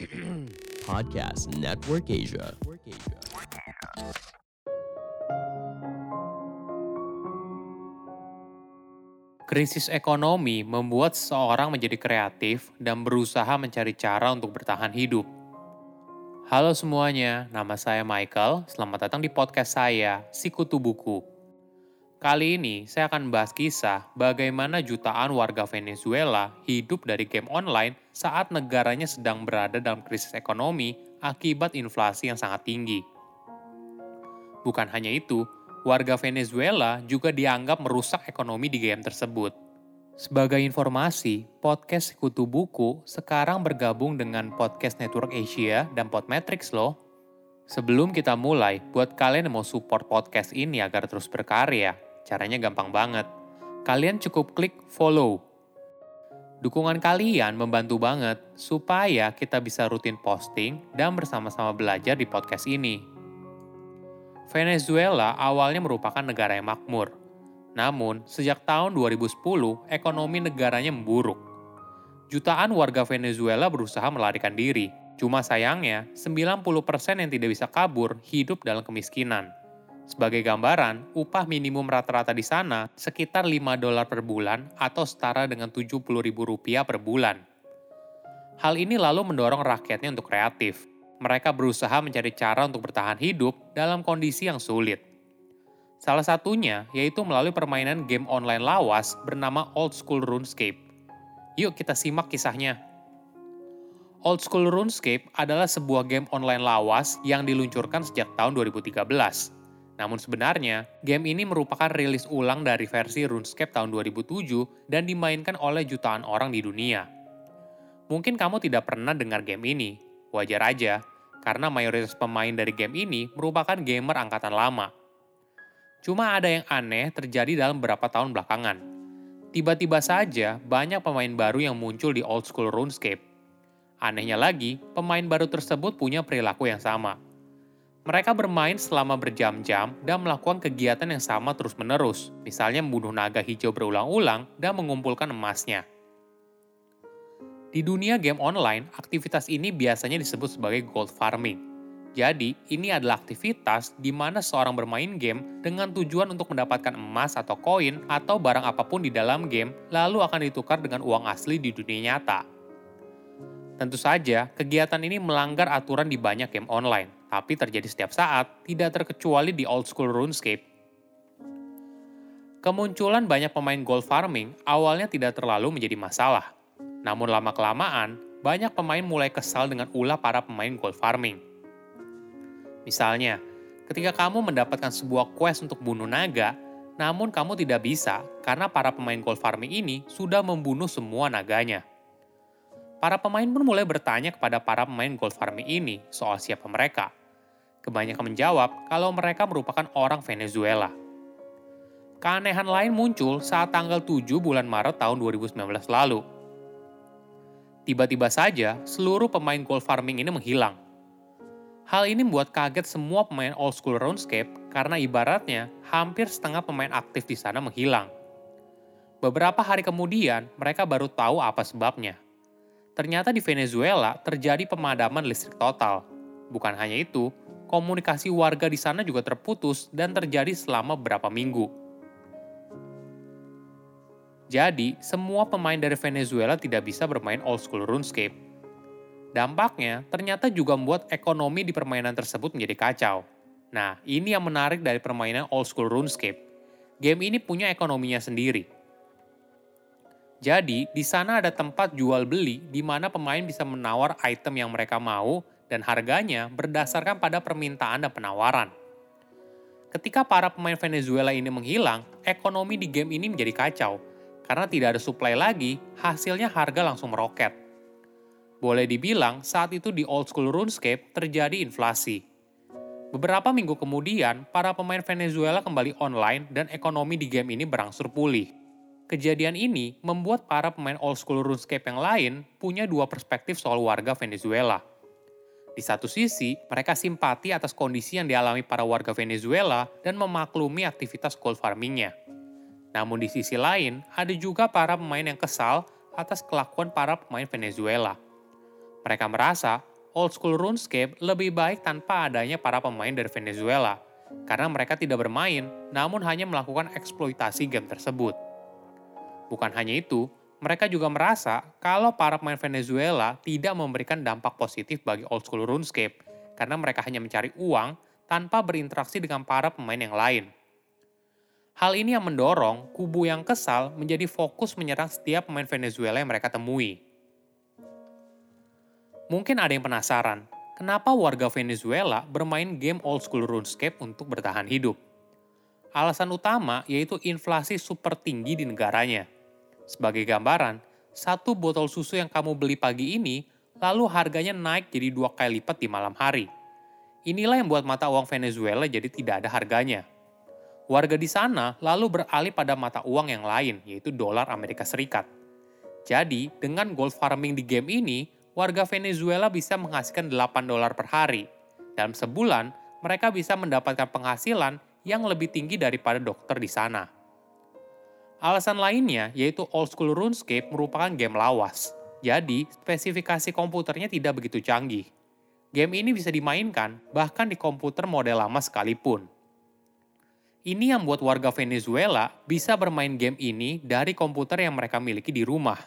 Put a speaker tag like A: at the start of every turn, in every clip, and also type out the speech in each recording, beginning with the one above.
A: Podcast Network Asia.
B: Krisis ekonomi membuat seseorang menjadi kreatif dan berusaha mencari cara untuk bertahan hidup. Halo semuanya, nama saya Michael. Selamat datang di podcast saya, Sikutu Buku. Kali ini saya akan membahas kisah bagaimana jutaan warga Venezuela hidup dari game online saat negaranya sedang berada dalam krisis ekonomi akibat inflasi yang sangat tinggi. Bukan hanya itu, warga Venezuela juga dianggap merusak ekonomi di game tersebut. Sebagai informasi, podcast Sekutu Buku sekarang bergabung dengan Podcast Network Asia dan Podmetrics loh. Sebelum kita mulai, buat kalian yang mau support podcast ini agar terus berkarya, caranya gampang banget. Kalian cukup klik follow. Dukungan kalian membantu banget supaya kita bisa rutin posting dan bersama-sama belajar di podcast ini. Venezuela awalnya merupakan negara yang makmur. Namun, sejak tahun 2010, ekonomi negaranya memburuk. Jutaan warga Venezuela berusaha melarikan diri. Cuma sayangnya, 90% yang tidak bisa kabur hidup dalam kemiskinan. Sebagai gambaran, upah minimum rata-rata di sana sekitar 5 dolar per bulan atau setara dengan 70 ribu rupiah per bulan. Hal ini lalu mendorong rakyatnya untuk kreatif mereka berusaha mencari cara untuk bertahan hidup dalam kondisi yang sulit. Salah satunya yaitu melalui permainan game online lawas bernama Old School RuneScape. Yuk kita simak kisahnya. Old School RuneScape adalah sebuah game online lawas yang diluncurkan sejak tahun 2013. Namun sebenarnya, game ini merupakan rilis ulang dari versi RuneScape tahun 2007 dan dimainkan oleh jutaan orang di dunia. Mungkin kamu tidak pernah dengar game ini, Wajar aja, karena mayoritas pemain dari game ini merupakan gamer angkatan lama. Cuma ada yang aneh terjadi dalam beberapa tahun belakangan. Tiba-tiba saja banyak pemain baru yang muncul di old school RuneScape. Anehnya lagi, pemain baru tersebut punya perilaku yang sama. Mereka bermain selama berjam-jam dan melakukan kegiatan yang sama terus-menerus, misalnya membunuh naga hijau berulang-ulang dan mengumpulkan emasnya. Di dunia game online, aktivitas ini biasanya disebut sebagai gold farming. Jadi, ini adalah aktivitas di mana seorang bermain game dengan tujuan untuk mendapatkan emas atau koin atau barang apa pun di dalam game, lalu akan ditukar dengan uang asli di dunia nyata. Tentu saja, kegiatan ini melanggar aturan di banyak game online, tapi terjadi setiap saat, tidak terkecuali di old school RuneScape. Kemunculan banyak pemain gold farming awalnya tidak terlalu menjadi masalah, namun lama-kelamaan, banyak pemain mulai kesal dengan ulah para pemain gold farming. Misalnya, ketika kamu mendapatkan sebuah quest untuk bunuh naga, namun kamu tidak bisa karena para pemain gold farming ini sudah membunuh semua naganya. Para pemain pun mulai bertanya kepada para pemain gold farming ini soal siapa mereka. Kebanyakan menjawab kalau mereka merupakan orang Venezuela. Keanehan lain muncul saat tanggal 7 bulan Maret tahun 2019 lalu Tiba-tiba saja, seluruh pemain gold farming ini menghilang. Hal ini membuat kaget semua pemain old school RuneScape karena ibaratnya hampir setengah pemain aktif di sana menghilang. Beberapa hari kemudian, mereka baru tahu apa sebabnya. Ternyata di Venezuela terjadi pemadaman listrik total. Bukan hanya itu, komunikasi warga di sana juga terputus dan terjadi selama beberapa minggu. Jadi, semua pemain dari Venezuela tidak bisa bermain old school RuneScape. Dampaknya, ternyata juga membuat ekonomi di permainan tersebut menjadi kacau. Nah, ini yang menarik dari permainan old school RuneScape. Game ini punya ekonominya sendiri. Jadi, di sana ada tempat jual beli di mana pemain bisa menawar item yang mereka mau dan harganya berdasarkan pada permintaan dan penawaran. Ketika para pemain Venezuela ini menghilang, ekonomi di game ini menjadi kacau karena tidak ada supply lagi, hasilnya harga langsung meroket. Boleh dibilang, saat itu di old school RuneScape terjadi inflasi. Beberapa minggu kemudian, para pemain Venezuela kembali online dan ekonomi di game ini berangsur pulih. Kejadian ini membuat para pemain old school RuneScape yang lain punya dua perspektif soal warga Venezuela. Di satu sisi, mereka simpati atas kondisi yang dialami para warga Venezuela dan memaklumi aktivitas gold farmingnya. Namun di sisi lain, ada juga para pemain yang kesal atas kelakuan para pemain Venezuela. Mereka merasa old school RuneScape lebih baik tanpa adanya para pemain dari Venezuela, karena mereka tidak bermain, namun hanya melakukan eksploitasi game tersebut. Bukan hanya itu, mereka juga merasa kalau para pemain Venezuela tidak memberikan dampak positif bagi old school RuneScape, karena mereka hanya mencari uang tanpa berinteraksi dengan para pemain yang lain. Hal ini yang mendorong kubu yang kesal menjadi fokus menyerang setiap pemain Venezuela yang mereka temui. Mungkin ada yang penasaran, kenapa warga Venezuela bermain game old school RuneScape untuk bertahan hidup? Alasan utama yaitu inflasi super tinggi di negaranya. Sebagai gambaran, satu botol susu yang kamu beli pagi ini, lalu harganya naik jadi dua kali lipat di malam hari. Inilah yang buat mata uang Venezuela jadi tidak ada harganya Warga di sana lalu beralih pada mata uang yang lain, yaitu dolar Amerika Serikat. Jadi, dengan gold farming di game ini, warga Venezuela bisa menghasilkan 8 dolar per hari. Dalam sebulan, mereka bisa mendapatkan penghasilan yang lebih tinggi daripada dokter di sana. Alasan lainnya yaitu old school RuneScape merupakan game lawas. Jadi, spesifikasi komputernya tidak begitu canggih. Game ini bisa dimainkan bahkan di komputer model lama sekalipun. Ini yang membuat warga Venezuela bisa bermain game ini dari komputer yang mereka miliki di rumah.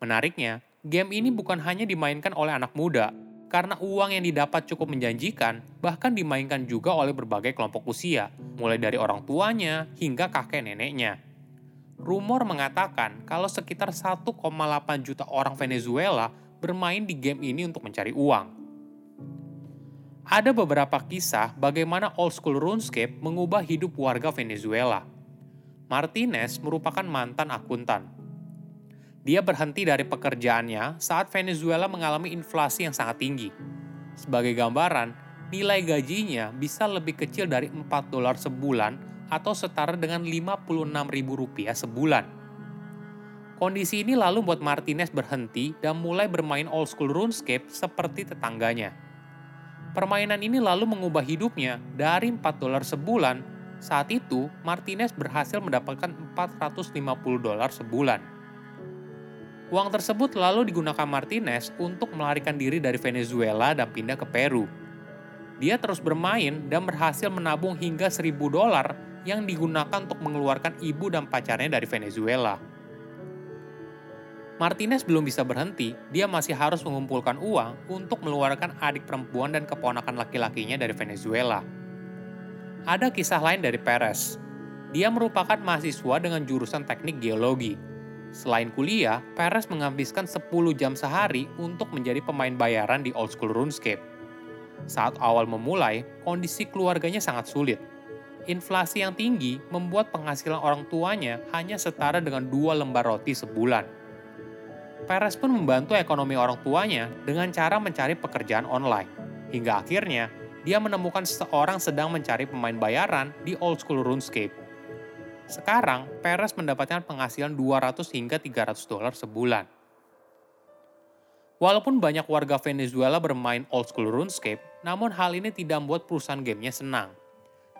B: Menariknya, game ini bukan hanya dimainkan oleh anak muda, karena uang yang didapat cukup menjanjikan, bahkan dimainkan juga oleh berbagai kelompok usia, mulai dari orang tuanya hingga kakek neneknya. Rumor mengatakan kalau sekitar 1,8 juta orang Venezuela bermain di game ini untuk mencari uang. Ada beberapa kisah bagaimana old school RuneScape mengubah hidup warga Venezuela. Martinez merupakan mantan akuntan. Dia berhenti dari pekerjaannya saat Venezuela mengalami inflasi yang sangat tinggi. Sebagai gambaran, nilai gajinya bisa lebih kecil dari 4 dolar sebulan atau setara dengan 56 ribu rupiah sebulan. Kondisi ini lalu membuat Martinez berhenti dan mulai bermain old school RuneScape seperti tetangganya. Permainan ini lalu mengubah hidupnya dari 4 dolar sebulan. Saat itu, Martinez berhasil mendapatkan 450 dolar sebulan. Uang tersebut lalu digunakan Martinez untuk melarikan diri dari Venezuela dan pindah ke Peru. Dia terus bermain dan berhasil menabung hingga 1000 dolar yang digunakan untuk mengeluarkan ibu dan pacarnya dari Venezuela. Martinez belum bisa berhenti, dia masih harus mengumpulkan uang untuk mengeluarkan adik perempuan dan keponakan laki-lakinya dari Venezuela. Ada kisah lain dari Perez. Dia merupakan mahasiswa dengan jurusan teknik geologi. Selain kuliah, Perez menghabiskan 10 jam sehari untuk menjadi pemain bayaran di old school RuneScape. Saat awal memulai, kondisi keluarganya sangat sulit. Inflasi yang tinggi membuat penghasilan orang tuanya hanya setara dengan dua lembar roti sebulan Perez pun membantu ekonomi orang tuanya dengan cara mencari pekerjaan online. Hingga akhirnya, dia menemukan seseorang sedang mencari pemain bayaran di old school RuneScape. Sekarang, Perez mendapatkan penghasilan 200 hingga 300 dolar sebulan. Walaupun banyak warga Venezuela bermain old school RuneScape, namun hal ini tidak membuat perusahaan gamenya senang.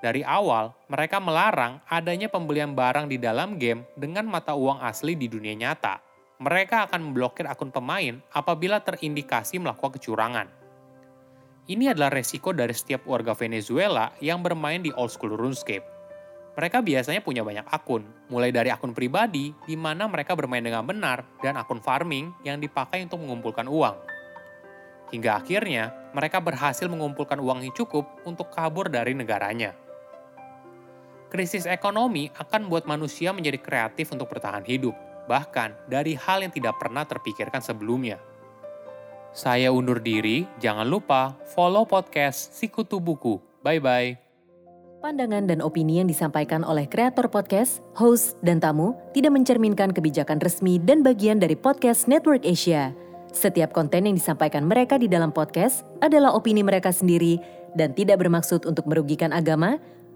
B: Dari awal, mereka melarang adanya pembelian barang di dalam game dengan mata uang asli di dunia nyata mereka akan memblokir akun pemain apabila terindikasi melakukan kecurangan. Ini adalah resiko dari setiap warga Venezuela yang bermain di old school RuneScape. Mereka biasanya punya banyak akun, mulai dari akun pribadi di mana mereka bermain dengan benar dan akun farming yang dipakai untuk mengumpulkan uang. Hingga akhirnya, mereka berhasil mengumpulkan uang yang cukup untuk kabur dari negaranya. Krisis ekonomi akan membuat manusia menjadi kreatif untuk bertahan hidup, bahkan dari hal yang tidak pernah terpikirkan sebelumnya. Saya undur diri, jangan lupa follow podcast Sikutu Buku. Bye-bye.
C: Pandangan dan opini yang disampaikan oleh kreator podcast, host, dan tamu tidak mencerminkan kebijakan resmi dan bagian dari podcast Network Asia. Setiap konten yang disampaikan mereka di dalam podcast adalah opini mereka sendiri dan tidak bermaksud untuk merugikan agama,